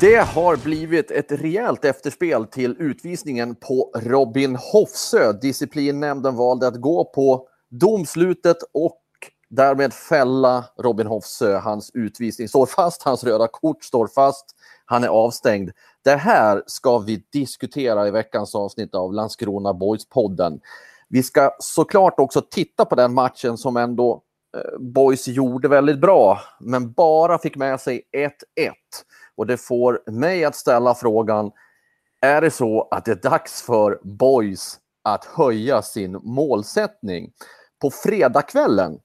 Det har blivit ett rejält efterspel till utvisningen på Robin Hofsö. Disciplinnämnden valde att gå på domslutet och därmed fälla Robin Hofsö. Hans utvisning står fast, hans röda kort står fast, han är avstängd. Det här ska vi diskutera i veckans avsnitt av Landskrona Boys-podden. Vi ska såklart också titta på den matchen som ändå eh, Boys gjorde väldigt bra, men bara fick med sig 1-1. Och det får mig att ställa frågan, är det så att det är dags för Boys att höja sin målsättning? På fredagskvällen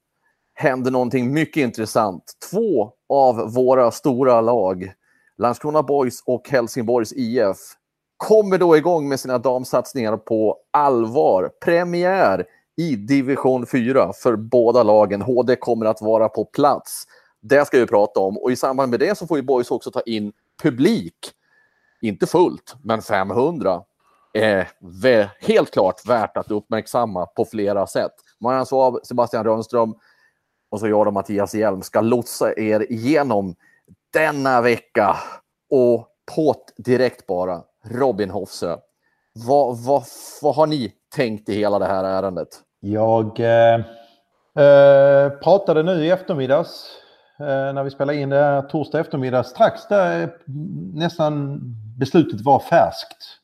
händer någonting mycket intressant. Två av våra stora lag, Landskrona Boys och Helsingborgs IF, kommer då igång med sina damsatsningar på allvar. Premiär i division 4 för båda lagen. HD kommer att vara på plats. Det ska vi prata om och i samband med det så får ju Boys också ta in publik. Inte fullt, men 500 eh, är helt klart värt att uppmärksamma på flera sätt. Marianne Svav, Sebastian Rönnström och så jag och Mattias Hjelm ska lotsa er igenom denna vecka och på direkt bara Robin Hofsö. Vad, vad, vad har ni tänkt i hela det här ärendet? Jag eh, eh pratade nu i eftermiddags Eh, när vi spelade in det torsdag eftermiddag. Strax där nästan beslutet var färskt.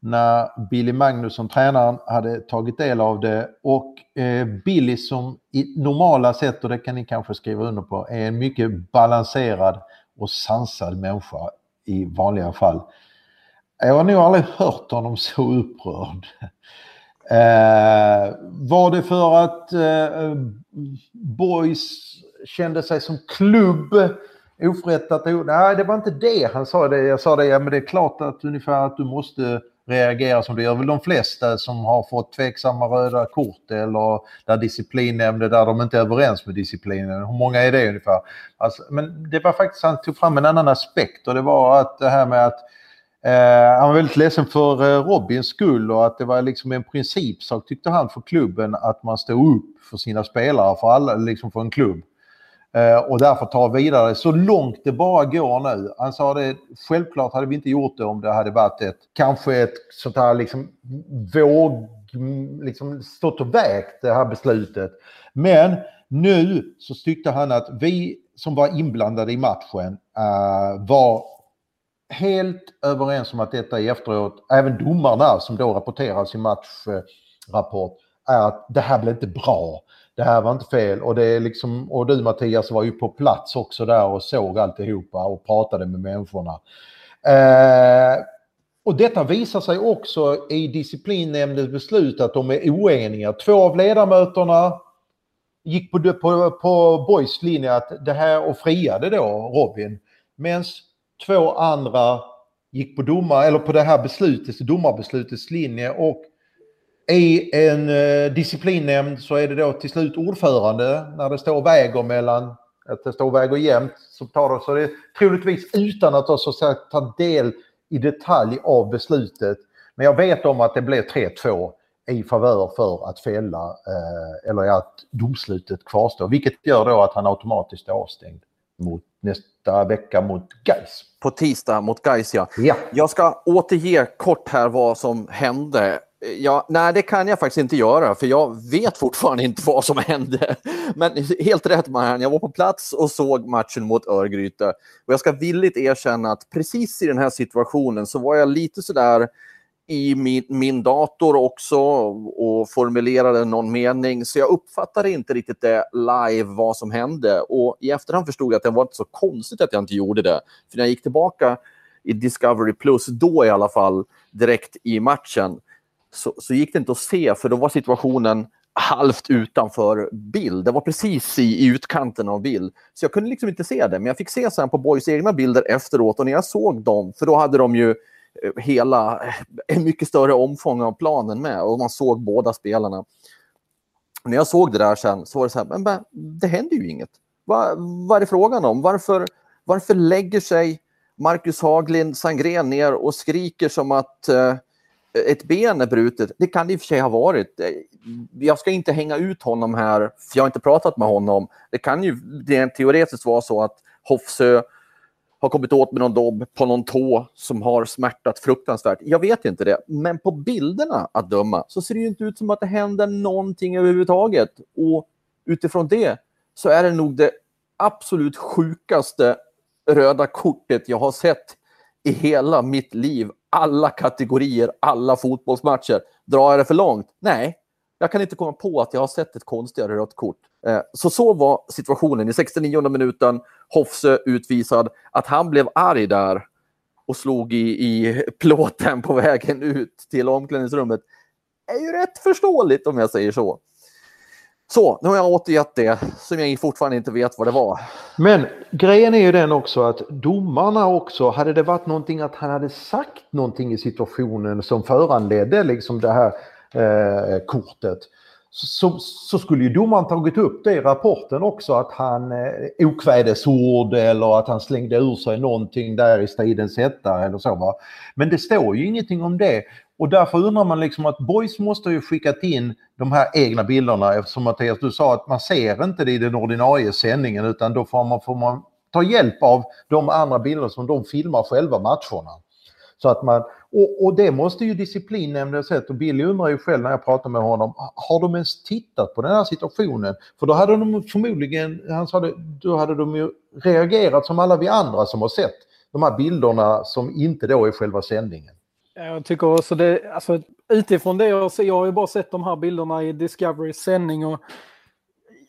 När Billy Magnusson, tränaren, hade tagit del av det och eh, Billy som i normala sätt, och det kan ni kanske skriva under på, är en mycket balanserad och sansad människa i vanliga fall. Jag har nog aldrig hört honom så upprörd. Eh, var det för att eh, Boys kände sig som klubb oförrättat. Nej, det var inte det han sa. Det. Jag sa det, ja men det är klart att ungefär att du måste reagera som det gör väl de flesta som har fått tveksamma röda kort eller där disciplinnämnden, där de inte är överens med disciplinen. Hur många är det ungefär? Alltså, men det var faktiskt, han tog fram en annan aspekt och det var att det här med att eh, han var väldigt ledsen för eh, Robins skull och att det var liksom en principsak tyckte han för klubben att man står upp för sina spelare, för alla, liksom för en klubb. Eh, och därför ta vidare så långt det bara går nu. Han sa det, självklart hade vi inte gjort det om det hade varit ett, kanske ett sånt här liksom våg, liksom stått och vägt det här beslutet. Men nu så tyckte han att vi som var inblandade i matchen uh, var helt överens om att detta i efteråt, även domarna som då rapporterar sin matchrapport, är att det här blev inte bra det här var inte fel. Och, det är liksom, och du Mattias var ju på plats också där och såg alltihopa och pratade med människorna. Eh, och detta visar sig också i disciplinnämndens beslut att de är oeniga. Två av ledamöterna gick på, på, på Boys linje att det här och friade då Robin. Medan två andra gick på domar, eller på det här beslutet, domarbeslutets linje och i en eh, disciplinnämnd så är det då till slut ordförande när det står väger mellan att det står väger jämnt så tar det så det är troligtvis utan att ha så sagt ta del i detalj av beslutet. Men jag vet om att det blev 3-2 i favör för att fälla eh, eller att domslutet kvarstår, vilket gör då att han automatiskt är avstängd mot nästa vecka mot Gais. På tisdag mot Gais, ja. ja. Jag ska återge kort här vad som hände. Ja, nej, det kan jag faktiskt inte göra, för jag vet fortfarande inte vad som hände. Men helt rätt, Marianne. Jag var på plats och såg matchen mot Örgryte. Och jag ska villigt erkänna att precis i den här situationen så var jag lite sådär i min, min dator också och formulerade någon mening. Så jag uppfattade inte riktigt det live, vad som hände. Och i efterhand förstod jag att det var inte så konstigt att jag inte gjorde det. För när jag gick tillbaka i Discovery Plus, då i alla fall, direkt i matchen, så, så gick det inte att se för då var situationen halvt utanför bild. Det var precis i, i utkanten av bild. Så jag kunde liksom inte se det. Men jag fick se sen på Boys egna bilder efteråt och när jag såg dem, för då hade de ju eh, hela, eh, en mycket större omfång av planen med och man såg båda spelarna. När jag såg det där sen så var det så här, men det händer ju inget. Va, vad är det frågan om? Varför, varför lägger sig Marcus Haglind Sangren ner och skriker som att eh, ett ben är brutet. Det kan det i och för sig ha varit. Eh, jag ska inte hänga ut honom här, för jag har inte pratat med honom. Det kan ju rent teoretiskt vara så att Hofsö har kommit åt med någon dobb på någon tå som har smärtat fruktansvärt. Jag vet inte det, men på bilderna att döma så ser det ju inte ut som att det händer någonting överhuvudtaget. Och utifrån det så är det nog det absolut sjukaste röda kortet jag har sett i hela mitt liv. Alla kategorier, alla fotbollsmatcher. Drar jag det för långt? Nej, jag kan inte komma på att jag har sett ett konstigare rött kort. Eh, så så var situationen i 69 minuten. Hofsö utvisad. Att han blev arg där och slog i, i plåten på vägen ut till omklädningsrummet är ju rätt förståeligt om jag säger så. Så, nu har jag återgett det som jag fortfarande inte vet vad det var. Men grejen är ju den också att domarna också, hade det varit någonting att han hade sagt någonting i situationen som föranledde liksom det här eh, kortet så, så, skulle ju domaren tagit upp det i rapporten också att han eh, okvädesord eller att han slängde ur sig någonting där i stridens hetta eller så. Va? Men det står ju ingenting om det och därför undrar man liksom att Boys måste ju skickat in de här egna bilderna eftersom Mattias du sa att man ser inte det i den ordinarie sändningen utan då får man, får man ta hjälp av de andra bilder som de filmar själva matcherna. Så att man, och, och det måste ju disciplinnämnden sett och Billy undrar ju själv när jag pratar med honom, har de ens tittat på den här situationen? För då hade de förmodligen, han sa det, då hade de ju reagerat som alla vi andra som har sett de här bilderna som inte då är själva sändningen. Jag tycker också det, alltså utifrån det jag ser, jag har ju bara sett de här bilderna i Discoverys sändning och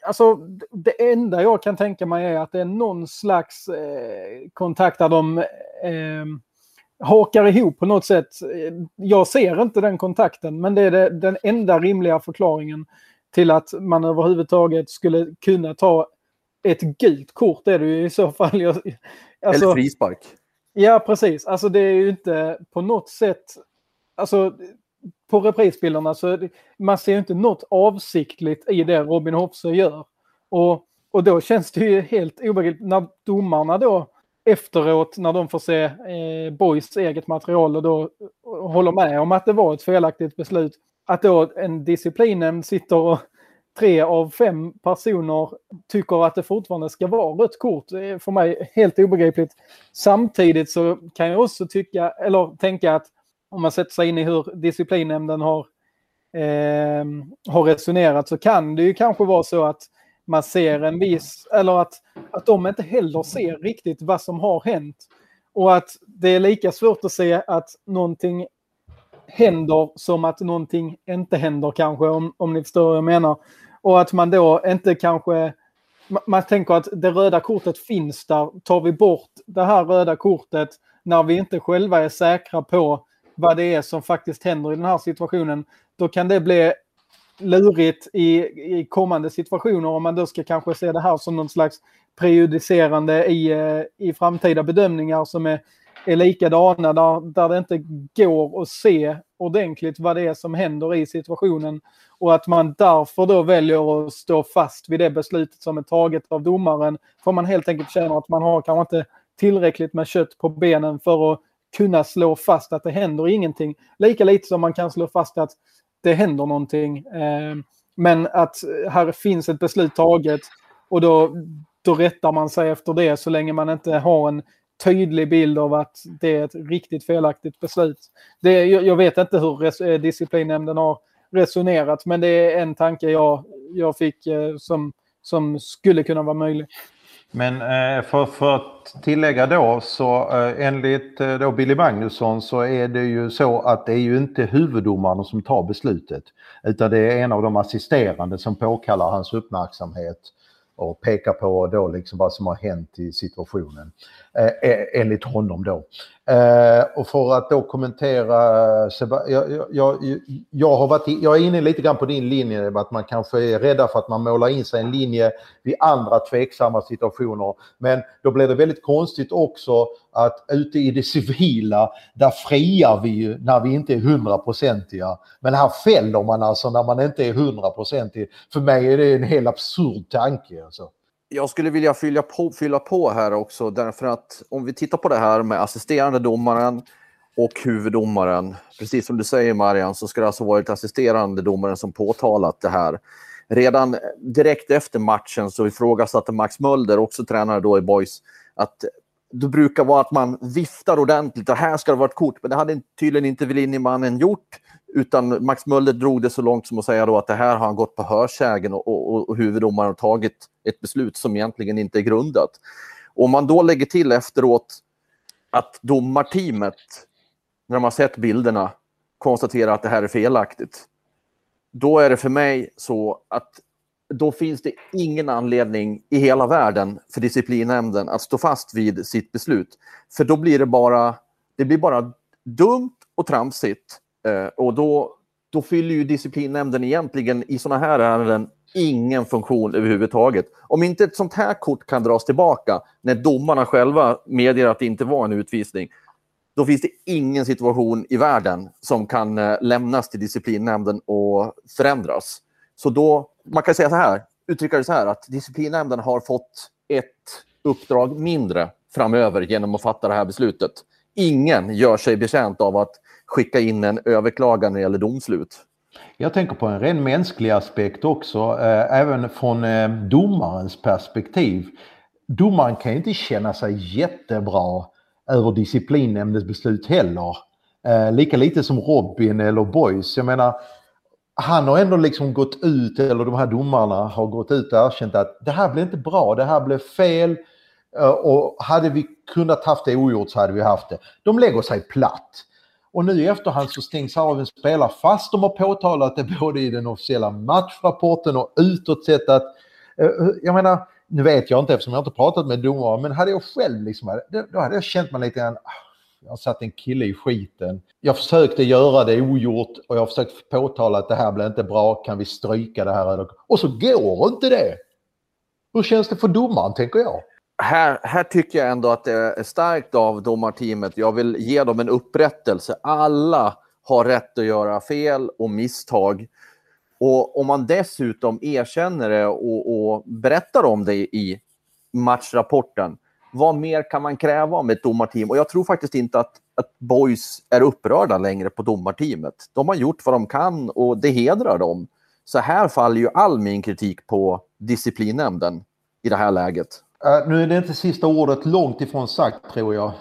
alltså det enda jag kan tänka mig är att det är någon slags eh, kontakt där de eh, hakar ihop på något sätt. Jag ser inte den kontakten, men det är det, den enda rimliga förklaringen till att man överhuvudtaget skulle kunna ta ett gult kort är det ju i så fall. alltså, Eller frispark. Ja, precis. Alltså det är ju inte på något sätt... Alltså på reprisbilderna så det, man ser ju inte något avsiktligt i det Robin Hoffsö gör. Och, och då känns det ju helt obegripligt när domarna då efteråt när de får se eh, Boys eget material och då håller med om att det var ett felaktigt beslut. Att då en disciplinnämnd sitter och tre av fem personer tycker att det fortfarande ska vara rött kort. Det är för mig helt obegripligt. Samtidigt så kan jag också tycka, eller tänka att om man sätter sig in i hur disciplinnämnden har, eh, har resonerat så kan det ju kanske vara så att man ser en viss, eller att, att de inte heller ser riktigt vad som har hänt. Och att det är lika svårt att se att någonting händer som att någonting inte händer kanske, om, om ni förstår vad jag menar. Och att man då inte kanske... Man tänker att det röda kortet finns där. Tar vi bort det här röda kortet när vi inte själva är säkra på vad det är som faktiskt händer i den här situationen, då kan det bli lurigt i, i kommande situationer om man då ska kanske se det här som någon slags prejudicerande i, eh, i framtida bedömningar som är, är likadana där, där det inte går att se ordentligt vad det är som händer i situationen och att man därför då väljer att stå fast vid det beslutet som är taget av domaren. För man helt enkelt känner att man har kanske inte tillräckligt med kött på benen för att kunna slå fast att det händer ingenting. Lika lite som man kan slå fast att det händer någonting. Eh, men att här finns ett beslut taget och då, då rättar man sig efter det så länge man inte har en tydlig bild av att det är ett riktigt felaktigt beslut. Det, jag vet inte hur eh, disciplinnämnden har resonerat men det är en tanke jag, jag fick eh, som, som skulle kunna vara möjlig. Men eh, för, för att tillägga då så enligt då Billy Magnusson så är det ju så att det är ju inte huvuddomarna som tar beslutet utan det är en av de assisterande som påkallar hans uppmärksamhet och pekar på då liksom vad som har hänt i situationen. Eh, eh, enligt honom då. Eh, och för att då kommentera, jag, jag, jag, jag, har varit, jag är inne lite grann på din linje, att man kanske är rädda för att man målar in sig en linje vid andra tveksamma situationer. Men då blir det väldigt konstigt också att ute i det civila, där friar vi ju när vi inte är hundraprocentiga. Men här fäller man alltså när man inte är hundraprocentig. För mig är det en helt absurd tanke. Alltså jag skulle vilja fylla på, fylla på här också, därför att om vi tittar på det här med assisterande domaren och huvuddomaren, precis som du säger Marian, så ska det alltså varit assisterande domaren som påtalat det här. Redan direkt efter matchen så ifrågasatte Max Mölder, också tränare då i Boys, att det brukar vara att man viftar ordentligt och här ska det vara ett kort, men det hade tydligen inte Velini-mannen gjort. Utan Max Möller drog det så långt som att säga då att det här har han gått på hörsägen och, och, och huvuddomaren har tagit ett beslut som egentligen inte är grundat. Om man då lägger till efteråt att domarteamet, när de har sett bilderna, konstaterar att det här är felaktigt. Då är det för mig så att då finns det ingen anledning i hela världen för disciplinnämnden att stå fast vid sitt beslut. För då blir det bara, det blir bara dumt och tramsigt Eh, och då, då fyller ju disciplinnämnden egentligen i sådana här ärenden ingen funktion överhuvudtaget. Om inte ett sånt här kort kan dras tillbaka när domarna själva medger att det inte var en utvisning, då finns det ingen situation i världen som kan eh, lämnas till disciplinnämnden och förändras. Så då, man kan säga så här, uttrycka det så här, att disciplinnämnden har fått ett uppdrag mindre framöver genom att fatta det här beslutet. Ingen gör sig betjänt av att skicka in en överklagan när det gäller domslut. Jag tänker på en ren mänsklig aspekt också, eh, även från eh, domarens perspektiv. Domaren kan ju inte känna sig jättebra över disciplinnämndens beslut heller. Eh, lika lite som Robin eller Boys. Jag menar, han har ändå liksom gått ut, eller de här domarna har gått ut och erkänt att det här blev inte bra, det här blev fel. Eh, och hade vi kunnat haft det ogjort så hade vi haft det. De lägger sig platt. Och nu i efterhand så stängs av en spelare fast de har påtalat det både i den officiella matchrapporten och utåt sett att eh, jag menar, nu vet jag inte eftersom jag inte pratat med domare, men hade jag själv liksom, då hade jag känt mig lite grann, ah, jag har satt en kille i skiten. Jag försökte göra det ogjort och jag försökte påtala att det här blir inte bra, kan vi stryka det här? Och så går inte det! Hur känns det för domaren, tänker jag? här, här tycker jag ändå att det är starkt av domarteamet. Jag vill ge dem en upprättelse. Alla har rätt att göra fel och misstag. Och om man dessutom erkänner det och, och berättar om det i matchrapporten, vad mer kan man kräva om ett domarteam? Och jag tror faktiskt inte att, att boys är upprörda längre på domarteamet. De har gjort vad de kan och det hedrar dem. Så här faller ju all min kritik på disciplinnämnden i det här läget. Uh, nu är det inte sista ordet långt ifrån sagt tror jag.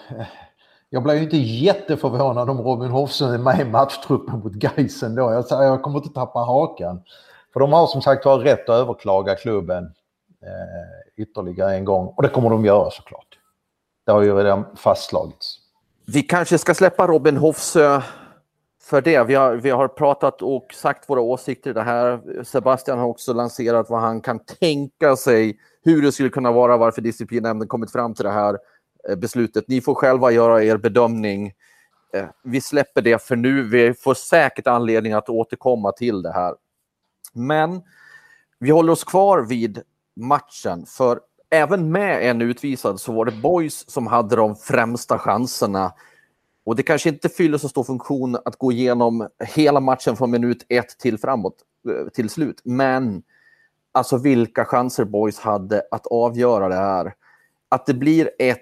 Jag blir ju inte jätteförvånad om Robin Hofsson är med i matchtruppen mot Geisen då. Jag, jag kommer inte tappa hakan. För de har som sagt var rätt att överklaga klubben Eh, ytterligare en gång. Och det kommer de göra såklart. Det har ju redan fastslagits. Vi kanske ska släppa Robin Hofsö för det. Vi har, vi har pratat och sagt våra åsikter i det här. Sebastian har också lanserat vad han kan tänka sig hur det skulle kunna vara, varför disciplinnämnden kommit fram till det här eh, beslutet. Ni får själva göra er bedömning. Eh, vi släpper det för nu. Vi får säkert anledning att återkomma till det här. Men vi håller oss kvar vid matchen, för även med en utvisad så var det Boys som hade de främsta chanserna. Och det kanske inte fyller så stor funktion att gå igenom hela matchen från minut ett till framåt eh, till slut. Men alltså vilka chanser Boys hade att avgöra det här. Att det blir 1-1,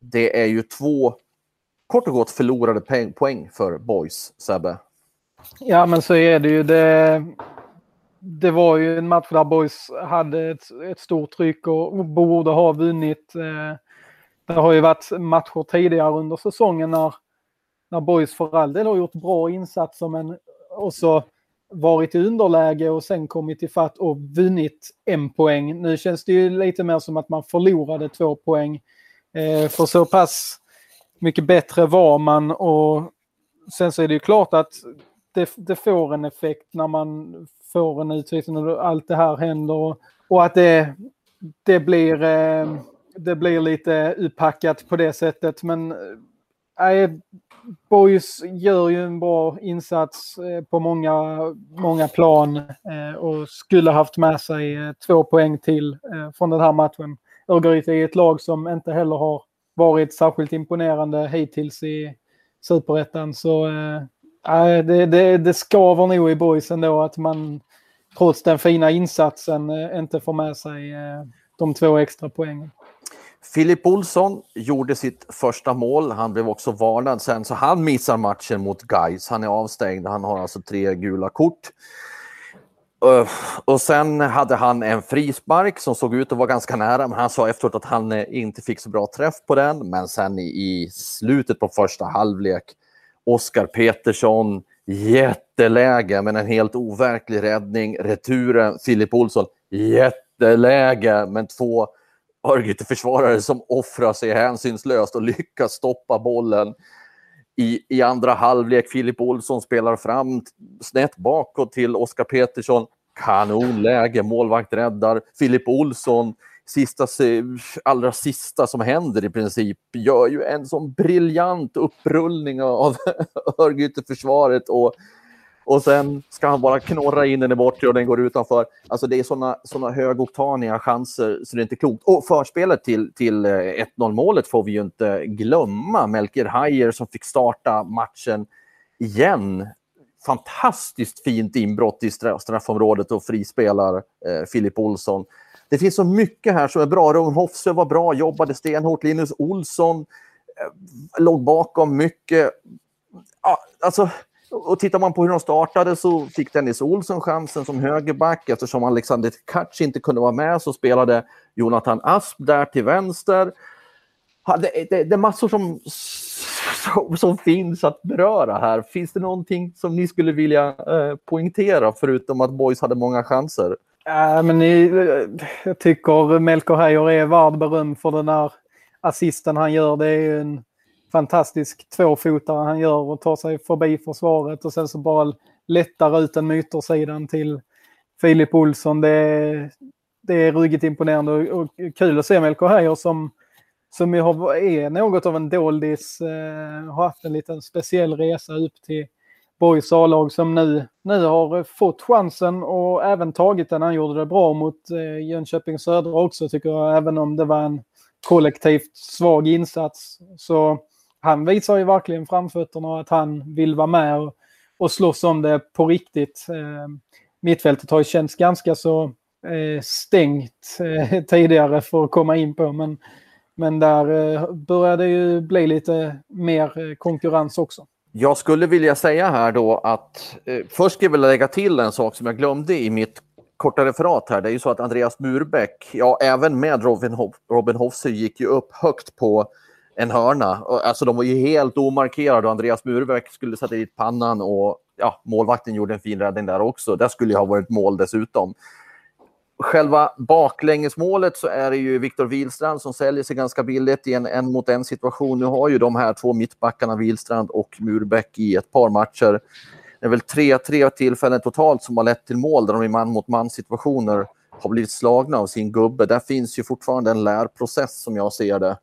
det är ju två kort och gott förlorade poäng för Boys, Sebbe. Ja, men så är det ju. Det, det var ju en match där Boys hade ett, ett stort tryck och borde ha vunnit. Eh, det har ju varit matcher tidigare under säsongen när, när Boys för all del har gjort bra insatser men också varit i underläge och sen kommit ifatt fatt och vunnit en poäng. Nu känns det ju lite mer som att man förlorade två poäng. Eh, för så pass mycket bättre var man och sen så är det ju klart att det, det får en effekt när man får en utvisning och allt det här händer och, och att det, det, blir, eh, det blir lite uppackat på det sättet. Men eh, nej, Boys gör ju en bra insats eh, på många, många plan och skulle haft med sig två poäng till från den här matchen. Örgryte är ett lag som inte heller har varit särskilt imponerande hittills i superettan. Så Nej, det, det, det skaver nog i Boys ändå att man trots den fina insatsen eh, inte får med sig eh, de två extra poängen. Filip Olsson gjorde sitt första mål. Han blev också varnad sen, så han missar matchen mot Gais. Han är avstängd. Han har alltså tre gula kort. Eh, och sen hade han en frispark som såg ut att vara ganska nära, men han sa efteråt att han inte fick så bra träff på den. Men sen i slutet på första halvlek, Oskar Petersson, jätteläge, men en helt overklig räddning. Returen, Filip Olsson, jätteläge, men två Örgryte-försvarare som offrar sig hänsynslöst och lyckas stoppa bollen. I, I andra halvlek, Filip Olsson spelar fram snett bakåt till Oskar Petersson. Kanonläge, målvakt räddar. Filip Olsson, sista, allra sista som händer i princip, gör ju en sån briljant upprullning av Örgryte-försvaret och och sen ska han bara knorra in den i bortre och den går utanför. Alltså det är såna, såna högoktaniga chanser så det är inte klokt. Och förspelet till, till eh, 1-0-målet får vi ju inte glömma. Melker Hayer som fick starta matchen igen. Fantastiskt fint inbrott i straffområdet och frispelar eh, Filip Olsson. Det finns så mycket här som är bra. Ron Hofsö var bra, jobbade stenhårt. Linus Olsson eh, låg bakom mycket. Ja, alltså, och tittar man på hur de startade så fick Dennis Olsson chansen som högerback. Eftersom Alexander Tkach inte kunde vara med så spelade Jonathan Asp där till vänster. Det, det, det är massor som, som, som, finns att beröra här. Finns det någonting som ni skulle vilja eh, poängtera förutom att Boys hade många chanser? Äh, men ni, jag tycker Melker Heijer är värd beröm för den här assisten han gör. Det är en fantastisk tvåfotare han gör och tar sig förbi försvaret och sen så bara lättar ut den med yttersidan till Filip Olsson. Det är, det är ruggigt imponerande och, och kul att se Melko Heijer som, som har, är något av en doldis, eh, har haft en liten speciell resa upp till Borgs A-lag som nu, nu har fått chansen och även tagit den. Han gjorde det bra mot eh, Jönköping Södra också tycker jag, även om det var en kollektivt svag insats. Så han visar ju verkligen framfötterna och att han vill vara med och, och slåss om det på riktigt. Eh, mittfältet har ju känts ganska så eh, stängt eh, tidigare för att komma in på, men, men där eh, börjar det ju bli lite mer eh, konkurrens också. Jag skulle vilja säga här då att eh, först ska jag vilja lägga till en sak som jag glömde i mitt korta referat här. Det är ju så att Andreas Murbeck, ja även med Robin, Ho Robin Hofse gick ju upp högt på en hörna. Alltså de var ju helt omarkerade och Andreas Murbeck skulle sätta dit pannan och ja, målvakten gjorde en fin räddning där också. Det skulle ju ha varit mål dessutom. Själva baklängesmålet så är det ju Viktor Wilstrand som säljer sig ganska billigt i en en mot en situation. Nu har ju de här två mittbackarna, Wilstrand och Murbeck, i ett par matcher. Det är väl tre, tre tillfällen totalt som har lett till mål där de i man mot man situationer har blivit slagna av sin gubbe. Där finns ju fortfarande en lärprocess som jag ser det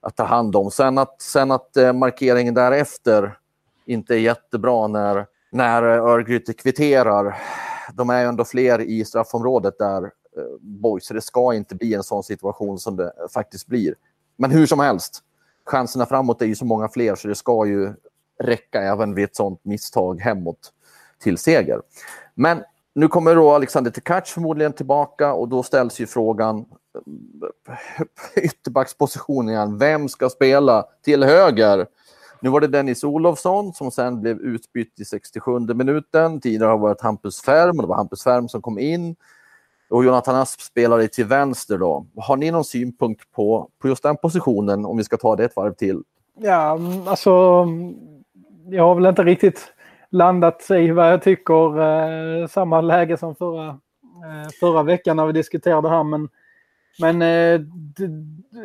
att ta hand om. Sen att, sen att eh, markeringen därefter inte är jättebra när, när eh, Örgryte kvitterar. De är ju ändå fler i straffområdet där, eh, boys, så det ska inte bli en sån situation som det faktiskt blir. Men hur som helst, chanserna framåt är ju så många fler så det ska ju räcka även vid ett sånt misstag hemåt till seger. Men nu kommer då Alexander Tkac förmodligen tillbaka och då ställs ju frågan eh, ytterbackspositionen, igen. Vem ska spela till höger? Nu var det Dennis Olofsson som sen blev utbytt i 67 minuten. Tidigare har det varit Hampus Färm och det var Hampus Färm som kom in. Och Jonathan Asp spelade till vänster då. Har ni någon synpunkt på, på just den positionen om vi ska ta det ett varv till? Ja, alltså jag har väl inte riktigt landat i vad jag tycker. Eh, samma läge som förra, eh, förra veckan när vi diskuterade det här. Men men eh, det,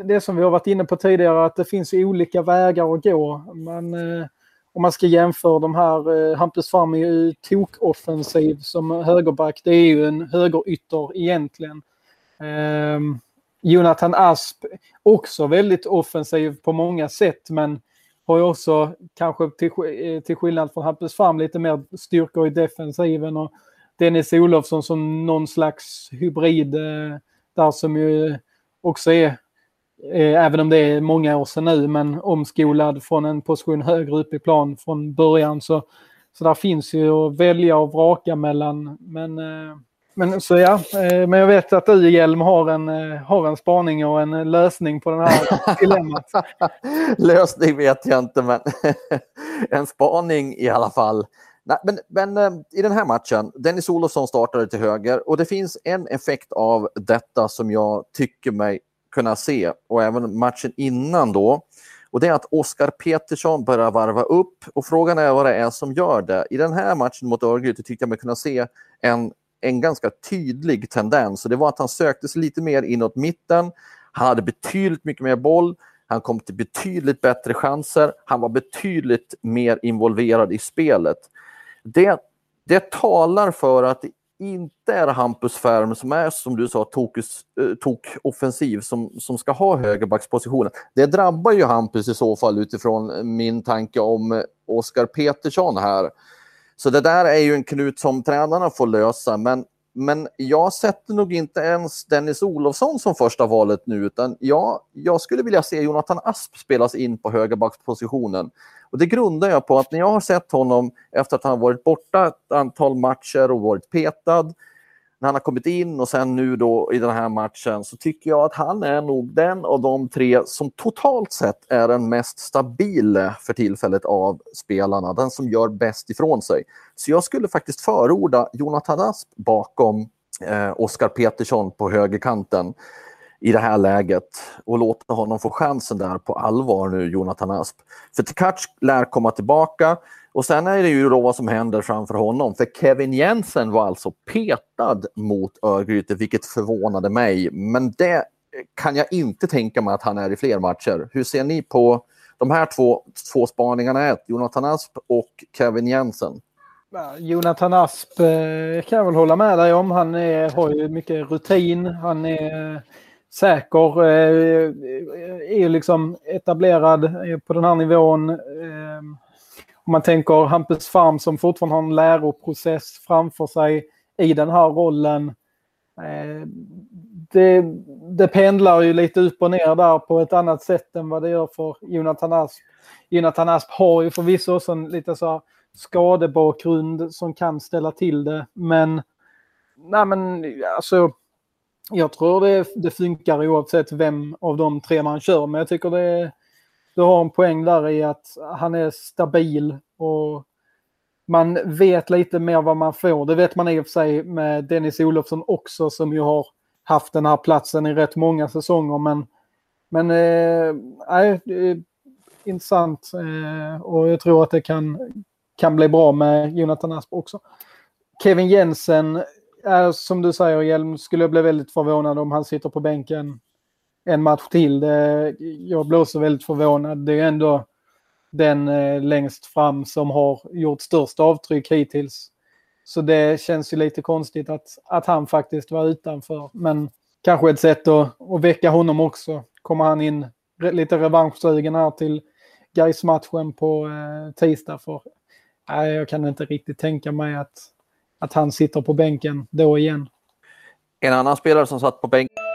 det, som vi har varit inne på tidigare att det finns olika vägar att gå. Men eh, om man ska jämföra de här, eh, Hampus Fram är ju tokoffensiv som högerback. Det är ju en högerytter egentligen. Ehm, Jonathan Asp också väldigt offensiv på många sätt men har ju också, kanske till, eh, till skillnad från Hampus Fram, lite mer styrkor i defensiven. Och Dennis Olofsson som någon slags hybrid eh, där som ju också är, eh, även om det är många år sedan nu, men omskolad från en position högre upp i plan från början. Så, så där finns ju att välja och vraka mellan. Men eh, men så ja, eh, men jag vet att du Hjelm har en, har en spaning och en lösning på den här dilemmat. lösning vet jag inte, men en spaning i alla fall. Nej, men, men eh, i den här matchen, Dennis Olofsson startade till höger och det finns en effekt av detta som jag tycker mig kunna se och även matchen innan då. Och det är att Oskar Petersson börjar varva upp och frågan är vad det är som gör det. I den här matchen mot Örgryte tyckte jag mig kunna se en en ganska tydlig tendens och det var att han sökte sig lite mer inåt mitten. Han hade betydligt mycket mer boll. Han kom till betydligt bättre chanser. Han var betydligt mer involverad i spelet. Det, det talar för att det inte är Hampus Färm som är, som du sa, tokus, eh, tok offensiv som, som ska ha högerbackspositionen. Det drabbar ju Hampus i så fall utifrån min tanke om Oskar Petersson här. Så det där är ju en knut som tränarna får lösa. Men, men jag sätter nog inte ens Dennis Olofsson som första valet nu, utan jag, jag skulle vilja se Jonathan Asp spelas in på högerbackspositionen. Och det grundar jag på att när jag har sett honom efter att han varit borta ett antal matcher och varit petad, när han har kommit in och sen nu då i den här matchen så tycker jag att han är nog den av de tre som totalt sett är den mest stabile för tillfället av spelarna. Den som gör bäst ifrån sig. Så jag skulle faktiskt förorda Jonathan Asp bakom eh, Oskar Petersson på högerkanten i det här läget och låta honom få chansen där på allvar nu, Jonathan Asp. För Tkac lär komma tillbaka och sen är det ju då vad som händer framför honom. För Kevin Jensen var alltså petad mot Örgryte, vilket förvånade mig. Men det kan jag inte tänka mig att han är i fler matcher. Hur ser ni på de här två, två spaningarna? Ett, Jonathan Asp och Kevin Jensen. Jonathan Asp eh, kan jag väl hålla med dig om. Han är, har ju mycket rutin. Han är säker, eh, är är liksom etablerad eh, på den här nivån. Om man tänker Hampus Farm som fortfarande har en läroprocess framför sig i den här rollen. Eh, det, det pendlar ju lite upp och ner där på ett annat sätt än vad det gör för Jonathan Asp. Jonathan Asp har ju förvisso också en lite så skadebakgrund som kan ställa till det. Men, nej men alltså, jag tror det, det funkar oavsett vem av de tre man kör. Men jag tycker det, du har en poäng där i att han är stabil och man vet lite mer vad man får. Det vet man i och för sig med Dennis Olofsson också som ju har haft den här platsen i rätt många säsonger. Men, men eh, eh intressant eh, och jag tror att det kan, kan bli bra med Jonathan Asp också. Kevin Jensen, är, som du säger Hjelm, skulle jag bli väldigt förvånad om han sitter på bänken en match till. Det, jag blir också väldigt förvånad. Det är ändå den eh, längst fram som har gjort störst avtryck hittills. Så det känns ju lite konstigt att, att han faktiskt var utanför. Men kanske ett sätt att, att väcka honom också. Kommer han in lite revanschsugen här till gais matchen på eh, tisdag. För, nej, jag kan inte riktigt tänka mig att, att han sitter på bänken då igen. En annan spelare som satt på bänken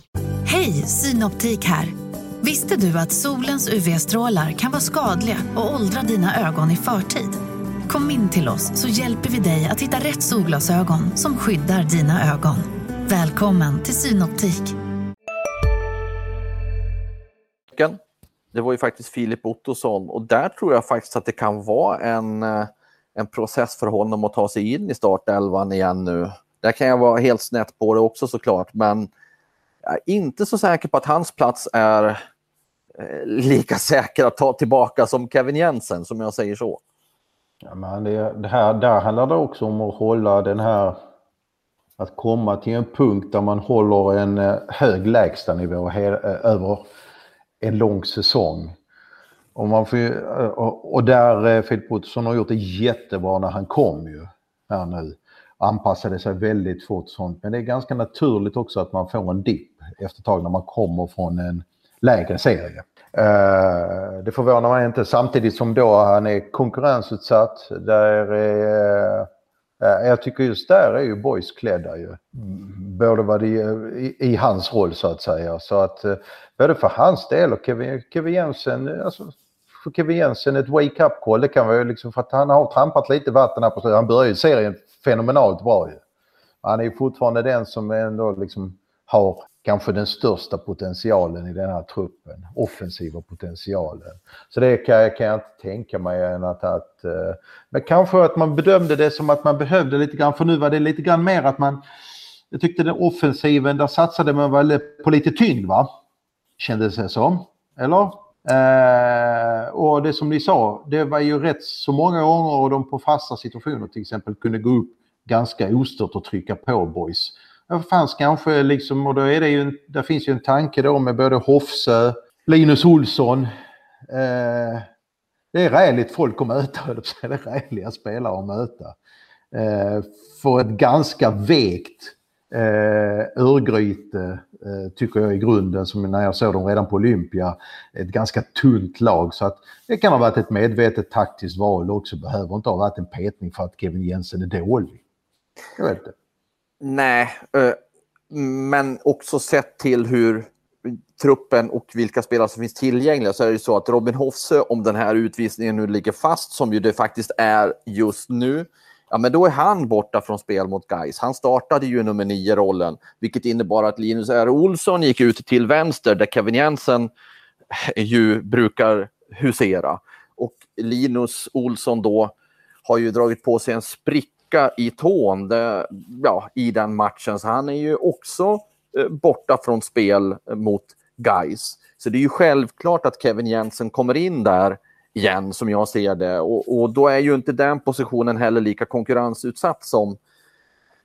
Hej, Synoptik här. Visste du att solens UV-strålar kan vara skadliga och åldra dina ögon i förtid? Kom in till oss så hjälper vi dig att hitta rätt solglasögon som skyddar dina ögon. Välkommen till Synoptik. Det var ju faktiskt Filip Ottosson och där tror jag faktiskt att det kan vara en, eh, en process för honom att ta sig in i startelvan igen nu. Där kan jag vara helt snett på det också såklart, men är inte så säker på att hans plats är eh, lika säker att ta tillbaka som Kevin Jensen, som jag säger så. Ja, men det, det här, där handlar det också om att hålla den här att komma till en punkt där man håller en eh, hög lägstanivå he, eh, över en lång säsong. Och, man får, eh, och, och där Filip Ottosson har gjort det jättebra när han kom ju här nu. Anpassade sig väldigt fort sånt. Men det är ganska naturligt också att man får en dipp efter ett tag när man kommer från en lägre serie. Uh, det förvånar mig inte samtidigt som då han är konkurrensutsatt. Där är, uh, jag tycker just där är ju Boys klädda ju. Både vad det, i, i hans roll så att säga. Så att uh, både för hans del och Kevin, Kevin Jensen, alltså, för Kevin Jensen ett wake-up call. Det kan vara liksom för att han har trampat lite vatten här på slutet. Han börjar ju serien fenomenalt bra ju. Han är ju fortfarande den som ändå liksom har kanske den största potentialen i den här truppen. Offensiva potentialen. Så det kan, kan jag inte tänka mig än att, att men kanske att man bedömde det som att man behövde lite grann, för nu var det lite grann mer att man jag tyckte den offensiven, där satsade man väl på lite tyngd va? Kändes det som. Eller? Eh, och det som ni sa, det var ju rätt så många gånger och de på fasta situationer till exempel kunde gå upp ganska ostört och trycka på boys. Det fanns kanske liksom, och då är det ju, där finns ju en tanke då med både Hofsö, Linus Olsson. Eh, det är räligt folk att möta, det är räliga spelare att möta. Eh, för ett ganska vekt eh, Örgryte eh, tycker jag i grunden, som när jag såg dem redan på Olympia, ett ganska tunt lag. Så att det kan ha varit ett medvetet taktiskt val också, behöver inte ha varit en petning för att Kevin Jensen är dålig. Jag vet inte. Nej, eh, men också sett till hur truppen och vilka spelare som finns tillgängliga så är det så att Robin Hofse, om den här utvisningen nu ligger fast, som ju det faktiskt är just nu, ja men då är han borta från spel mot Guys. Han startade ju nummer nio-rollen, vilket innebar att Linus R. Olsson gick ut till vänster där Kevin Jensen ju brukar husera. Och Linus Olsson då har ju dragit på sig en spricka spricka i tån det, ja, i den matchen. Så han är ju också eh, borta från spel eh, mot Guys. Så det är ju självklart att Kevin Jensen kommer in där igen, som jag ser det. Och, och då är ju inte den positionen heller lika konkurrensutsatt som,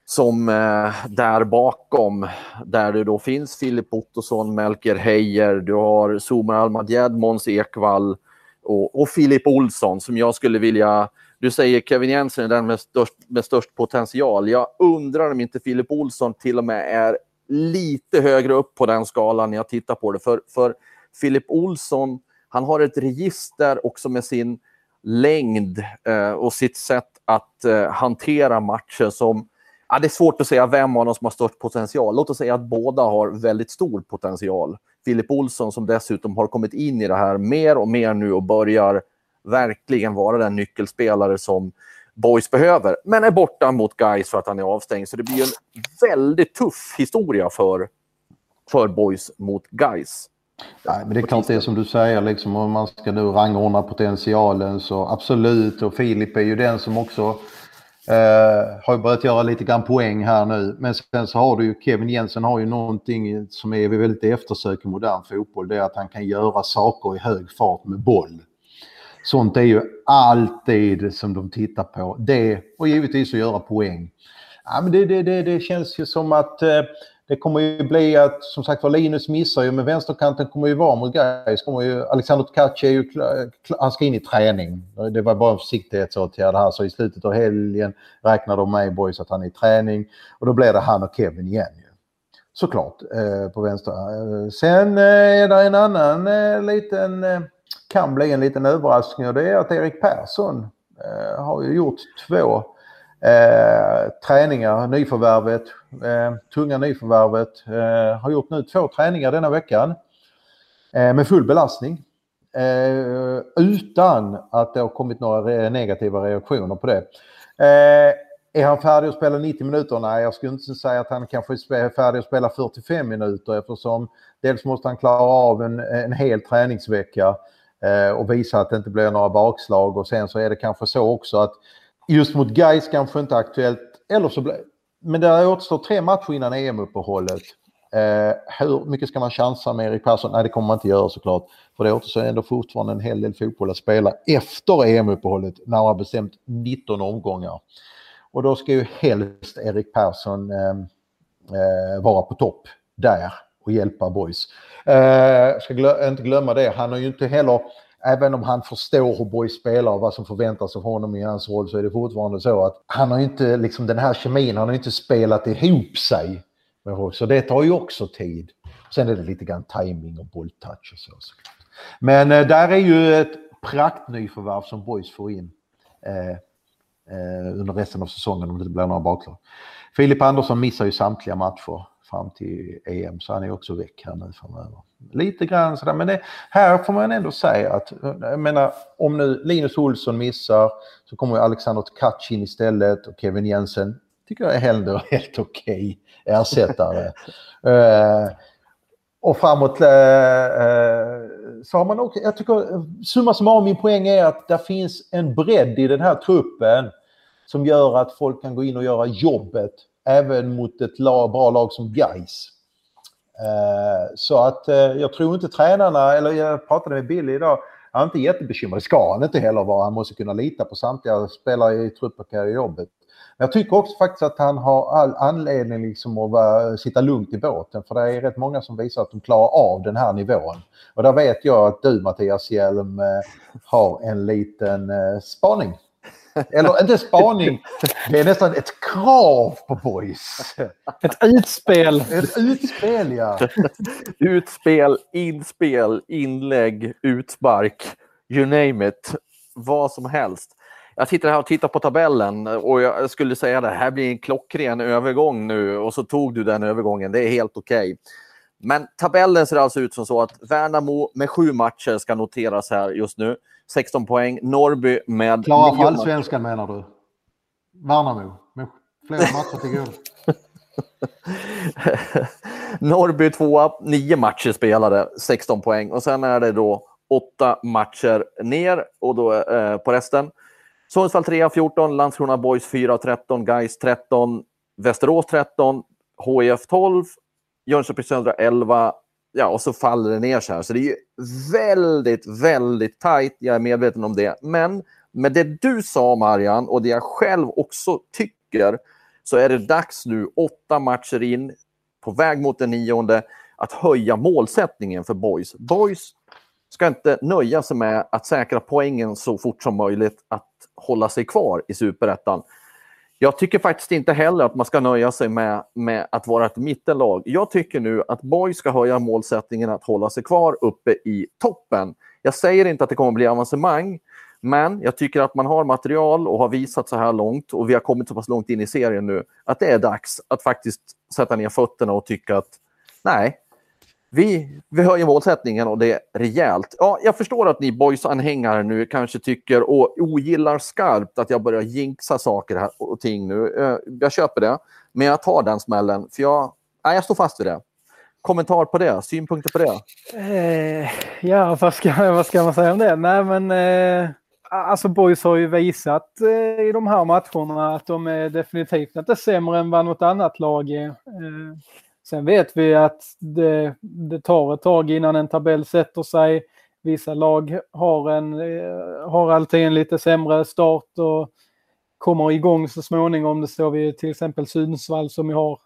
som eh, där bakom, där det då finns Filip Ottosson, Melker Heijer, du har Zumar Almadjed, Måns Ekvall och, och Filip Olsson som jag skulle vilja du säger Kevin Jensen är den med störst, med störst potential. Jag undrar om inte Filip Olsson till och med är lite högre upp på den skalan när jag tittar på det. För, för Filip Olsson, han har ett register också med sin längd eh, och sitt sätt att eh, hantera matcher som Ja, det är svårt att säga vem av dem som har störst potential. Låt oss säga att båda har väldigt stor potential. Filip Olsson som dessutom har kommit in i det här mer och mer nu och börjar verkligen vara den nyckelspelare som Boys behöver, men är borta mot Guys för att han är avstängd. Så det blir en väldigt tuff historia för, för Boys mot Guys. Nej, men det är klart det är som du säger, liksom, om man ska nu rangordna potentialen så absolut. Och Filip är ju den som också eh, har börjat göra lite grann poäng här nu. Men sen så har du ju Kevin Jensen har ju någonting som är väldigt eftersök i modern fotboll. Det är att han kan göra saker i hög fart med boll. Sånt är ju alltid som de tittar på. Det och givetvis att göra poäng. Ja, men det, det, det, det känns ju som att eh, det kommer ju bli att, som sagt var, Linus missar ju, men vänsterkanten kommer ju vara mot Gais. Alexander Tkac är ju han ska in i träning. Det var bara en försiktighetsåtgärd här, så i slutet av helgen räknar de med boys att han är i träning. Och då blir det han och Kevin igen ju. Såklart, eh, på vänster. Eh, sen eh, är det en annan eh, liten eh, kan bli en liten överraskning och det är att Erik Persson eh, har ju gjort två eh, träningar, nyförvärvet, eh, tunga nyförvärvet, eh, har gjort nu två träningar denna veckan eh, med full belastning. Eh, utan att det har kommit några negativa reaktioner på det. Eh, är han färdig att spela 90 minuter? Nej, jag skulle inte säga att han kanske är färdig att spela 45 minuter eftersom dels måste han klara av en, en hel träningsvecka Eh, och visa att det inte blir några bakslag och sen så är det kanske så också att just mot Gais kanske inte aktuellt, eller så blir, men det återstår tre matcher innan EM-uppehållet. Eh, hur mycket ska man chansa med Erik Persson? Nej, det kommer man inte göra såklart. För det återstår ändå fortfarande en hel del fotboll att spela efter EM-uppehållet, när man har bestämt 19 omgångar. Och då ska ju helst Erik Persson eh, eh, vara på topp där och hjälpa boys. Eh, ska glö inte glömma det, han har ju inte heller, även om han förstår hur boys spelar och vad som förväntas av honom i hans roll så är det fortfarande så att han har inte liksom den här kemin, han har inte spelat ihop sig. Så det tar ju också tid. Sen är det lite grann timing och bolltouch och så. Såklart. Men eh, där är ju ett praktnyförvärv som boys får in eh, eh, under resten av säsongen om det inte blir några bakslag. Filip Andersson missar ju samtliga matcher fram till EM så han är också väck här nu framöver. Lite grann sådär men det, här får man ändå säga att jag menar om nu Linus Olsson missar så kommer Alexander Tkach in istället och Kevin Jensen tycker jag är ändå helt okej okay ersättare. uh, och framåt uh, uh, så har man också, jag tycker summa summarum min poäng är att det finns en bredd i den här truppen som gör att folk kan gå in och göra jobbet även mot ett lag, bra lag som Gais. Eh, så att eh, jag tror inte tränarna, eller jag pratade med Billy idag, han är inte jättebekymrad. Det ska han inte heller vara. Han måste kunna lita på samtliga spelare i truppen och jobbet. Men jag tycker också faktiskt att han har all anledning liksom att vara, sitta lugnt i båten. För det är rätt många som visar att de klarar av den här nivån. Och där vet jag att du Mattias Hjelm eh, har en liten spaning. Eller inte spaning, det är nästan ett krav på boys. Ett utspel. Ett utspel, ja. utspel, inspel, inlägg, utspark, you name it. Vad som helst. Jag tittar här och tittar på tabellen och jag skulle säga att det här blir en klockren övergång nu och så tog du den övergången. Det är helt okej. Okay. Men tabellen ser alltså ut som så att Värnamo med sju matcher ska noteras här just nu. 16 poäng. Norrby med... Klara för allsvenskan menar du? Värnamo med flera matcher till guld. Norrby tvåa, nio matcher spelade, 16 poäng. Och sen är det då åtta matcher ner och då, eh, på resten. Sundsvall 3 14, Landskrona Boys 4 13, Gais 13, Västerås 13, HIF 12, Jönköping Södra 11, ja, och så faller det ner så här. Så det är ju väldigt, väldigt tajt. Jag är medveten om det. Men med det du sa, Marian, och det jag själv också tycker, så är det dags nu, åtta matcher in, på väg mot den nionde, att höja målsättningen för Boys. Boys ska inte nöja sig med att säkra poängen så fort som möjligt, att hålla sig kvar i superettan. Jag tycker faktiskt inte heller att man ska nöja sig med, med att vara ett mittenlag. Jag tycker nu att Borg ska höja målsättningen att hålla sig kvar uppe i toppen. Jag säger inte att det kommer att bli avancemang, men jag tycker att man har material och har visat så här långt och vi har kommit så pass långt in i serien nu att det är dags att faktiskt sätta ner fötterna och tycka att nej, vi, vi höjer målsättningen och det är rejält. Ja, jag förstår att ni boys-anhängare nu kanske tycker och ogillar skarpt att jag börjar jinxa saker här och ting nu. Eh, jag köper det, men jag tar den smällen för jag, nej, jag står fast vid det. Kommentar på det? Synpunkter på det? Eh, ja, vad ska, vad ska man säga om det? Nej, men eh, alltså Boys har ju visat eh, i de här matcherna att de är definitivt inte sämre än vad något annat lag är. Eh, Sen vet vi att det, det tar ett tag innan en tabell sätter sig. Vissa lag har, en, eh, har alltid en lite sämre start och kommer igång så småningom. Det står vi till exempel Sundsvall som har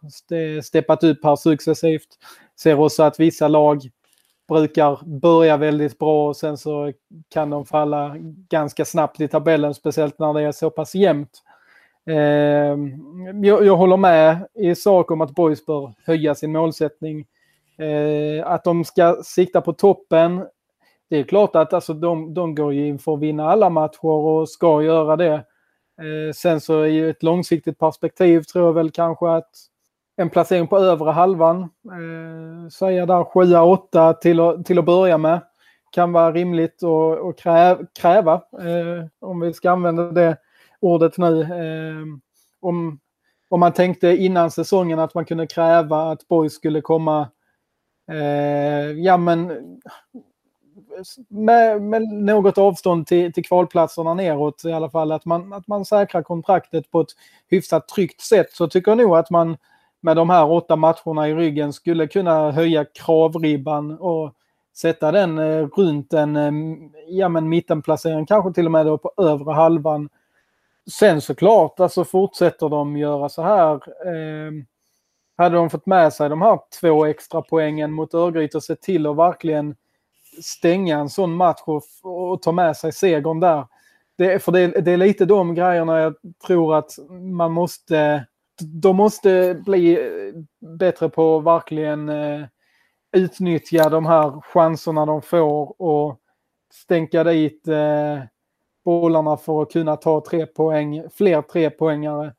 steppat upp här successivt. Ser också att vissa lag brukar börja väldigt bra och sen så kan de falla ganska snabbt i tabellen, speciellt när det är så pass jämnt. Eh, jag, jag, håller med i sak om att Boys bör höja sin målsättning. Eh, att de ska sikta på toppen. Det är klart att alltså, de, de går in för att vinna alla matcher och ska göra det. Eh, sen så i ett långsiktigt perspektiv tror jag väl kanske att en placering på övre halvan, eh, säga där 7-8 till, till att börja med, kan vara rimligt att kräva, kräva eh, om vi ska använda det ordet nu. Eh, om, om man tänkte innan säsongen att man kunde kräva att Boys skulle komma eh, ja, men, med, med, något avstånd till, till kvalplatserna neråt i alla fall. Att man, att man säkrar kontraktet på ett hyfsat tryggt sätt så tycker jag nog att man med de här åtta matcherna i ryggen skulle kunna höja kravribban och sätta den eh, runt en eh, ja, men mittenplacering, kanske till och med då på övre halvan. Sen såklart, alltså fortsätter de göra så här. Eh, hade de fått med sig de här två extra poängen mot Örgryte och sett till att verkligen stänga en sån match och, och ta med sig segern där. Det, för det, det, är lite de grejerna jag tror att man måste... De måste bli bättre på att verkligen eh, utnyttja de här chanserna de får och stänka dit eh, bollarna för att kunna ta tre poäng, fler trepoängare.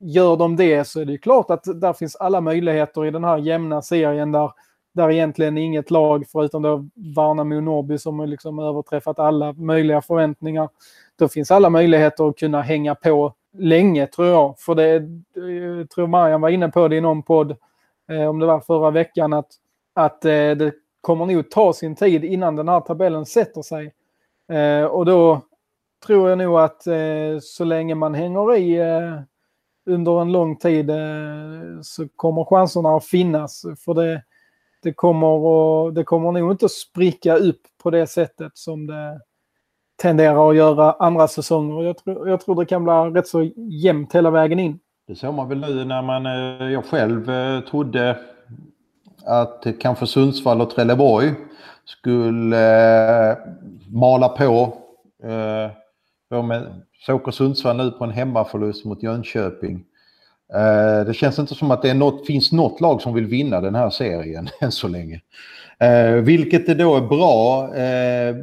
Gör de det så är det klart att där finns alla möjligheter i den här jämna serien där, där egentligen inget lag förutom då Värnamo och Norrby som har liksom överträffat alla möjliga förväntningar. Då finns alla möjligheter att kunna hänga på länge tror jag. För det, jag tror Marian var inne på det i någon podd, eh, om det var förra veckan, att, att eh, det kommer nog ta sin tid innan den här tabellen sätter sig. Eh, och då tror jag nog att eh, så länge man hänger i eh, under en lång tid eh, så kommer chanserna att finnas. För det, det, kommer att, det kommer nog inte att spricka upp på det sättet som det tenderar att göra andra säsonger. Jag tror, jag tror det kan bli rätt så jämnt hela vägen in. Det såg man väl nu när man, eh, jag själv eh, trodde att kanske Sundsvall och Trelleborg skulle eh, mala på. Så åker Sundsvall nu på en hemmaförlust mot Jönköping. Eh, det känns inte som att det något, finns något lag som vill vinna den här serien än så länge. Eh, vilket det då är bra eh,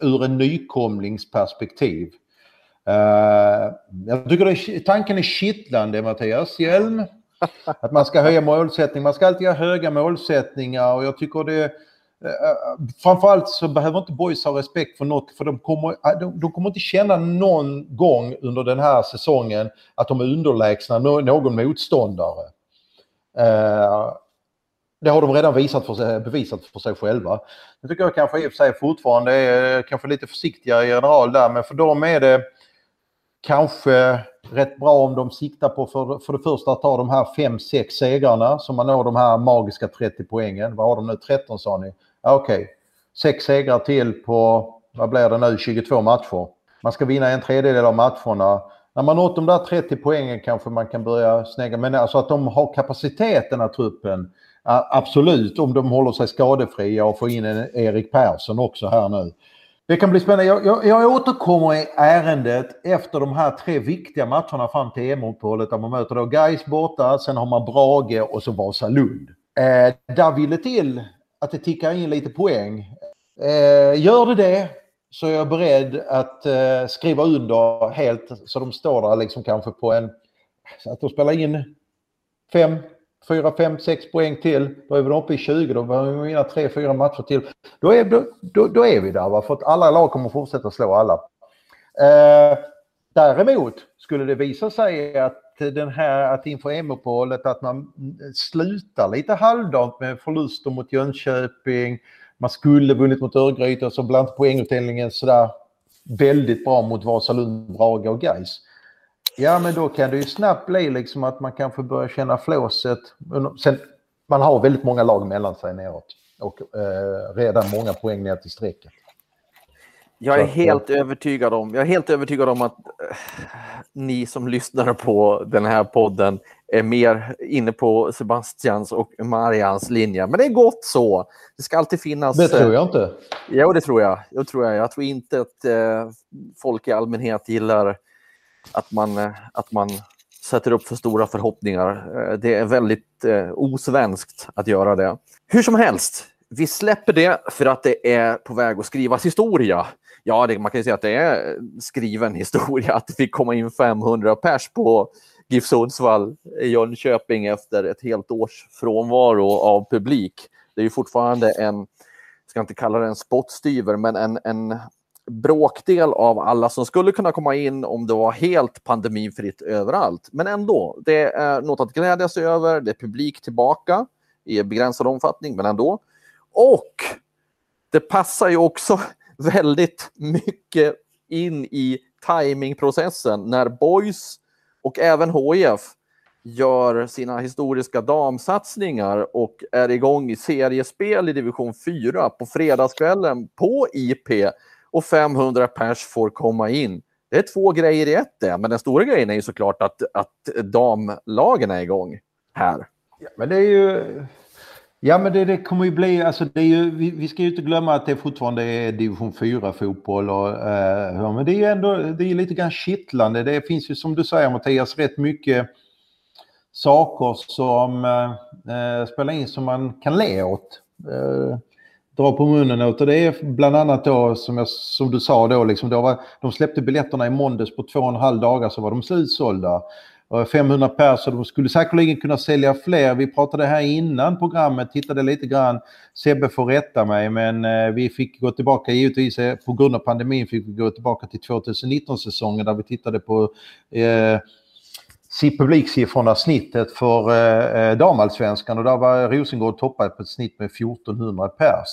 ur en nykomlingsperspektiv. Jag tycker det, tanken är kittlande Mattias Hjelm. Att man ska höja målsättning. Man ska alltid ha höga målsättningar och jag tycker det Eh, eh, framförallt så behöver inte boys ha respekt för något för de kommer, eh, de, de, kommer inte känna någon gång under den här säsongen att de är underlägsna någon motståndare. det har de redan visat för sig, bevisat för sig själva. Nu tycker jag kanske i och för sig fortfarande är kanske lite försiktiga i general där men för dem är det kanske rätt bra om de siktar på för, för det första att ta de här 5-6 segrarna så man når de här magiska 30 poängen. Vad har de nu? 13 sa ni? Okej, okay. sex segrar till på, vad blir det nu, 22 matcher. Man ska vinna en tredjedel av matcherna. När man nått de där 30 poängen kanske man kan börja snägga. Men alltså att de har kapaciteten av truppen. Absolut, om de håller sig skadefria och får in en Erik Persson också här nu. Det kan bli spännande. Jag, jag, jag återkommer i ärendet efter de här tre viktiga matcherna fram till EM-uppehållet där man möter då Gais borta, sen har man Brage och så Vasalund. Eh, där vill det till att det tickar in lite poäng. Eh, gör det det så är jag beredd att eh, skriva under helt så de står där liksom kanske på en... Så att de spelar in 5, 4, 5, 6 poäng till. Då är vi uppe i 20. Då behöver vi vinna 3, 4 matcher till. Då är, då, då, då är vi där. Va? För att alla lag kommer fortsätta slå alla. Eh, däremot skulle det visa sig att den här, att inför EM-uppehållet att man slutar lite halvdant med förluster mot Jönköping. Man skulle vunnit mot Örgryte och så bland poängutdelningen sådär väldigt bra mot Vasalund, Braga och Gais. Ja, men då kan det ju snabbt bli liksom att man kanske börjar känna flåset. Sen, man har väldigt många lag mellan sig neråt och eh, redan många poäng ner till strecket. Jag är helt övertygad om, jag är helt övertygad om att äh, ni som lyssnar på den här podden är mer inne på Sebastians och Marians linje. Men det är gott så. Det ska alltid finnas... Det tror jag inte. Jo, det tror jag. Jag tror, jag. Jag tror inte att folk i allmänhet gillar att man, att man sätter upp för stora förhoppningar. Det är väldigt osvenskt att göra det. Hur som helst, vi släpper det för att det är på väg att skrivas historia ja, det, man kan ju säga att det är skriven historia att det fick komma in 500 pers på GIF Sundsvall i Jönköping efter ett helt års frånvaro av publik. Det är ju fortfarande en, ska inte kalla det en spottstyver, men en, en bråkdel av alla som skulle kunna komma in om det var helt pandemifritt överallt. Men ändå, det är något att glädja sig över. Det är publik tillbaka i begränsad omfattning, men ändå. Och det passar ju också väldigt mycket in i timingprocessen när Boys och även HIF gör sina historiska damsatsningar och är igång i seriespel i division 4 på fredagskvällen på IP och 500 pers får komma in. Det är två grejer i ett det, men den stora grejen är ju såklart att, att damlagen är igång här. Ja, men det är ju... Ja, men det, det kommer ju bli, alltså det är ju, vi, vi ska ju inte glömma att det fortfarande är division 4-fotboll och, eh, men det är ju ändå, det är lite grann kittlande. Det finns ju som du säger Mattias rätt mycket saker som eh, eh, spelar in som man kan le åt. Eh, dra på munnen åt och det är bland annat då som, jag, som du sa då, liksom, då var, de släppte biljetterna i måndags på två och en halv dagar så var de slutsålda. 500 personer. de skulle säkerligen kunna sälja fler. Vi pratade här innan programmet, tittade lite grann. Sebbe får rätta mig, men eh, vi fick gå tillbaka, givetvis eh, på grund av pandemin fick vi gå tillbaka till 2019-säsongen där vi tittade på eh, publiksiffrorna, snittet för eh, eh, damallsvenskan och där var Rosengård toppad på ett snitt med 1400 pers.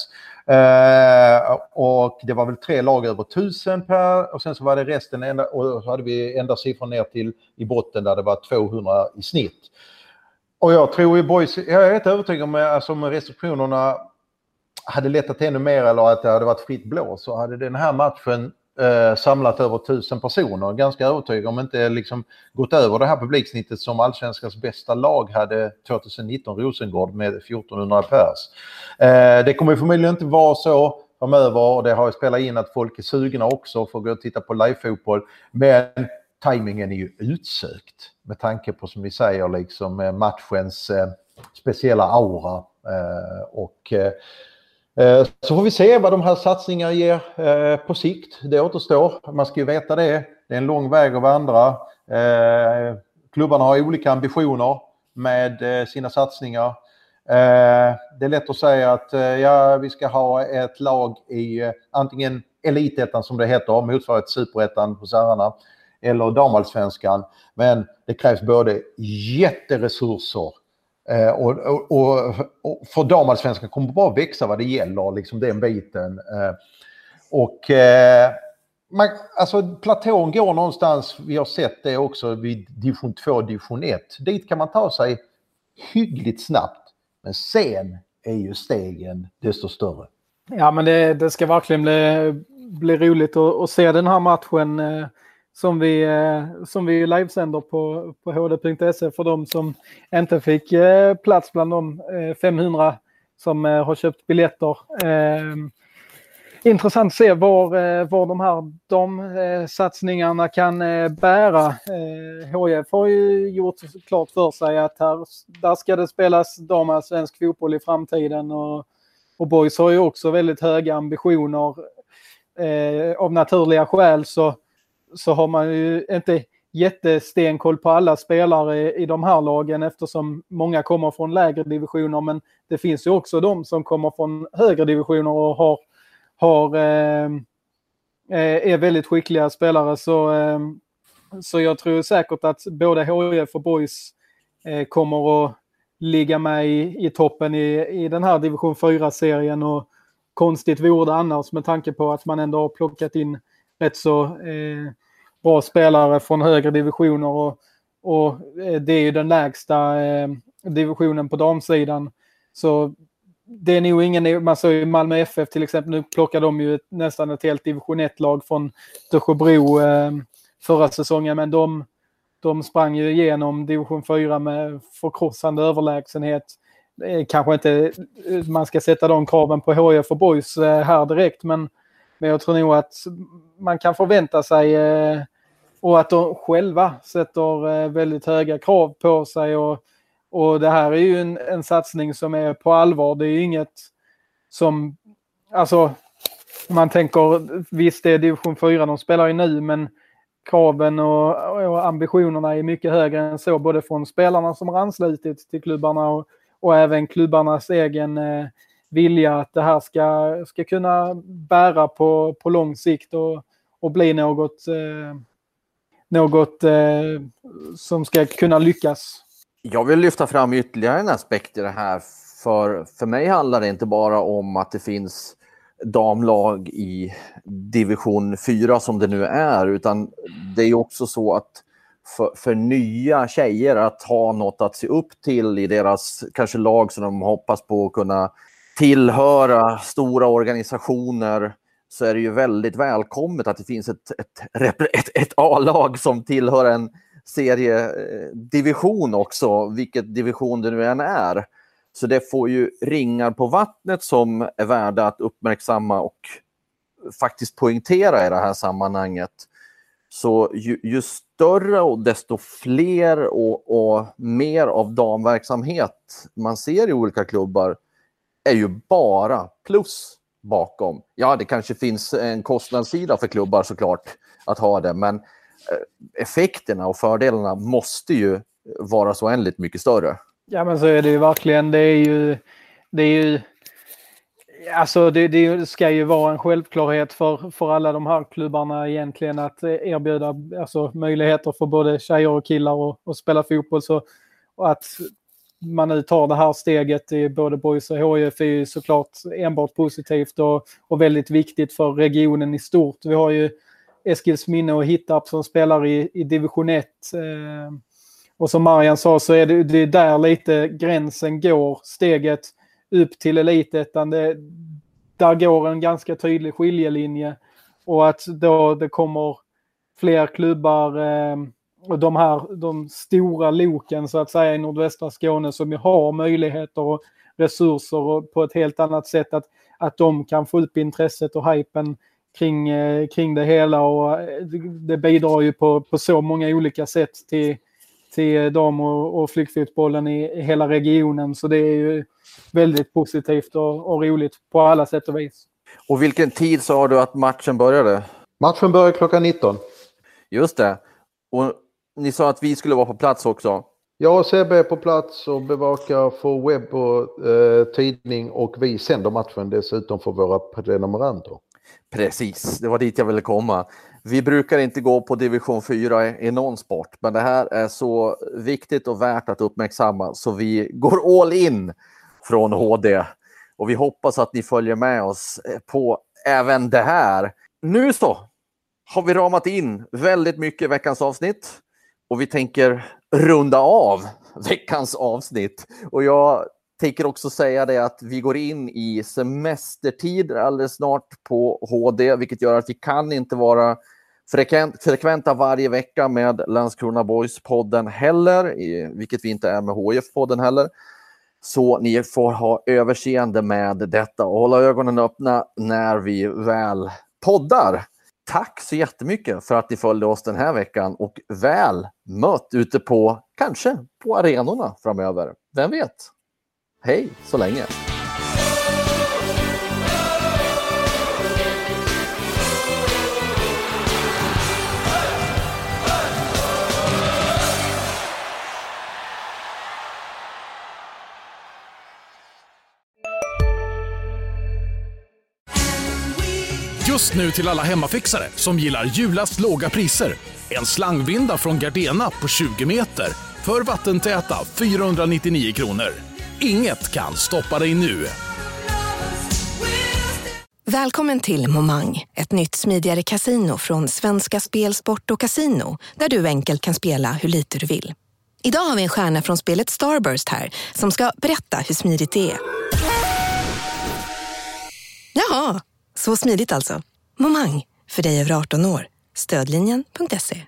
Eh, och det var väl tre lag över 1000 per och sen så var det resten enda, och så hade vi enda siffror ner till i botten där det var 200 i snitt. Och jag tror ju boys, jag är helt övertygad om att alltså, om restriktionerna hade lättat ännu mer eller att det hade varit fritt blå så hade den här matchen eh, samlat över tusen personer. Ganska övertygad om inte liksom gått över det här publiksnittet som allsvenskans bästa lag hade 2019, Rosengård med 1400 pers. Eh, det kommer förmodligen inte vara så framöver och det har ju spelat in att folk är sugna också för att gå och titta på livefotboll. Men tajmingen är ju utsökt med tanke på som vi säger liksom eh, matchens eh, speciella aura. Eh, och eh, Eh, så får vi se vad de här satsningarna ger eh, på sikt. Det återstår. Man ska ju veta det. Det är en lång väg att vandra. Eh, klubbarna har olika ambitioner med sina satsningar. Det är lätt att säga att ja, vi ska ha ett lag i antingen elitettan som det heter, motsvarigt superettan hos herrarna, eller damallsvenskan. Men det krävs både jätteresurser Eh, och, och, och, för damallsvenskan kommer bara växa vad det gäller, liksom den biten. Eh, och eh, man, alltså platån går någonstans, vi har sett det också vid division 2, division 1. Dit kan man ta sig hyggligt snabbt. Men sen är ju stegen desto större. Ja, men det, det ska verkligen bli, bli roligt att, att se den här matchen. Eh, som vi, eh, som vi livesänder på, på hd.se för de som inte fick eh, plats bland de eh, 500 som har köpt biljetter. Intressant att se var, var de här de satsningarna kan bära. HIF har ju gjort klart för sig att här, där ska det spelas damallsvensk fotboll i framtiden och, och Boys har ju också väldigt höga ambitioner. av naturliga skäl så så har man ju inte jättestenkoll på alla spelare i de här lagen eftersom många kommer från lägre divisioner. Men det finns ju också de som kommer från högre divisioner och har, har ehm, eh, är väldigt skickliga spelare. Så, eh, så jag tror säkert att både HIF och Boys eh, kommer att ligga med i, i toppen i, i den här division 4-serien. Och konstigt vore det annars med tanke på att man ändå har plockat in rätt så eh, bra spelare från högre divisioner och, och eh, det är ju den lägsta eh, divisionen på damsidan. Så det är nog ingen, man såg ju Malmö FF till exempel, nu plockar de ju ett, nästan ett helt division 1-lag från Dösjebro eh, förra säsongen, men de, de sprang ju igenom division 4 med förkrossande överlägsenhet. Eh, kanske inte eh, man ska sätta de kraven på HIF och Boys eh, här direkt, men men jag tror nog att man kan förvänta sig eh, och att de själva sätter eh, väldigt höga krav på sig. Och, och det här är ju en, en satsning som är på allvar. Det är ju inget som, alltså man tänker, visst det är division 4 de spelar ju nu, men kraven och, och, ambitionerna är mycket högre än så, både från spelarna som har anslutit till klubbarna och, och även klubbarnas egen eh, vilja att det här ska, ska kunna bära på, på lång sikt och, och bli något, eh, något eh, som ska kunna lyckas. Jag vill lyfta fram ytterligare en aspekt i det här. För, för mig handlar det inte bara om att det finns damlag i division 4 som det nu är, utan det är också så att för, för nya tjejer att ha något att se upp till i deras kanske lag som de hoppas på att kunna tillhöra stora organisationer så är det ju väldigt välkommet att det finns ett, ett, ett, ett A-lag som tillhör en seriedivision eh, också, vilket division det nu än är. Så det får ju ringar på vattnet som är värda att uppmärksamma och faktiskt poängtera i det här sammanhanget. Så ju, ju större och desto fler och, och, mer av damverksamhet man ser i olika klubbar är ju bara plus bakom. Ja, det kanske finns en kostnadssida för klubbar såklart att ha det, men eh, effekterna och fördelarna måste ju vara så oändligt mycket större. Ja, men så är det ju verkligen. Det är ju, det är ju Alltså det, det, ska ju vara en självklarhet för, för alla de här klubbarna egentligen att eh, erbjuda alltså, möjligheter för både tjejer och killar att spela fotboll. Så, och att man nu tar det här steget i både Boys och HIF är ju såklart enbart positivt och, och väldigt viktigt för regionen i stort. Vi har ju Eskilsminne och Hittarp som spelar i, i division 1. Eh, och som Marian sa så är det, det är där lite gränsen går, steget upp till elitettan. Det, där går en ganska tydlig skiljelinje och att då det kommer fler klubbar eh, de här de stora loken så att säga i nordvästra Skåne som ju har möjligheter och resurser och på ett helt annat sätt att, att de kan få upp intresset och hypen kring, eh, kring det hela och eh, det bidrar ju på, på så många olika sätt till, till dam och, och flickfotbollen i, i hela regionen så det är ju väldigt positivt och, och roligt på alla sätt och vis. Och vilken tid sa du att matchen började? Matchen börjar klockan 19. Just det. Och ni sa att vi skulle vara på plats också. Jag och Sebbe är på plats och bevakar för webb och eh, tidning och vi sänder matchen dessutom för våra prenumeranter. Precis, det var dit jag ville komma. Vi brukar inte gå på division 4 i någon sport, men det här är så viktigt och värt att uppmärksamma så vi går all in från HD. Och vi hoppas att ni följer med oss på även det här. Nu så har vi ramat in väldigt mycket i veckans avsnitt och vi tänker runda av veckans avsnitt. Och jag tänker också säga det att vi går in i semestertider alldeles snart på HD, vilket gör att vi kan inte vara frekventa varje vecka med Landskrona Boys-podden heller, vilket vi inte är med HIF-podden heller. Så ni får ha överseende med detta och hålla ögonen öppna när vi väl poddar. Tack så jättemycket för att ni följde oss den här veckan och väl mött ute på, kanske på arenorna framöver. Vem vet? Hej så länge! Just nu till alla hemmafixare som gillar julast låga priser. En slangvinda från Gardena på 20 meter för vattentäta 499 kronor. Inget kan stoppa dig nu. Välkommen till Momang, ett nytt smidigare casino från Svenska Spel, Sport och Casino där du enkelt kan spela hur lite du vill. Idag har vi en stjärna från spelet Starburst här som ska berätta hur smidigt det är. Jaha, så smidigt alltså. Momang, för dig över 18 år. Stödlinjen.se.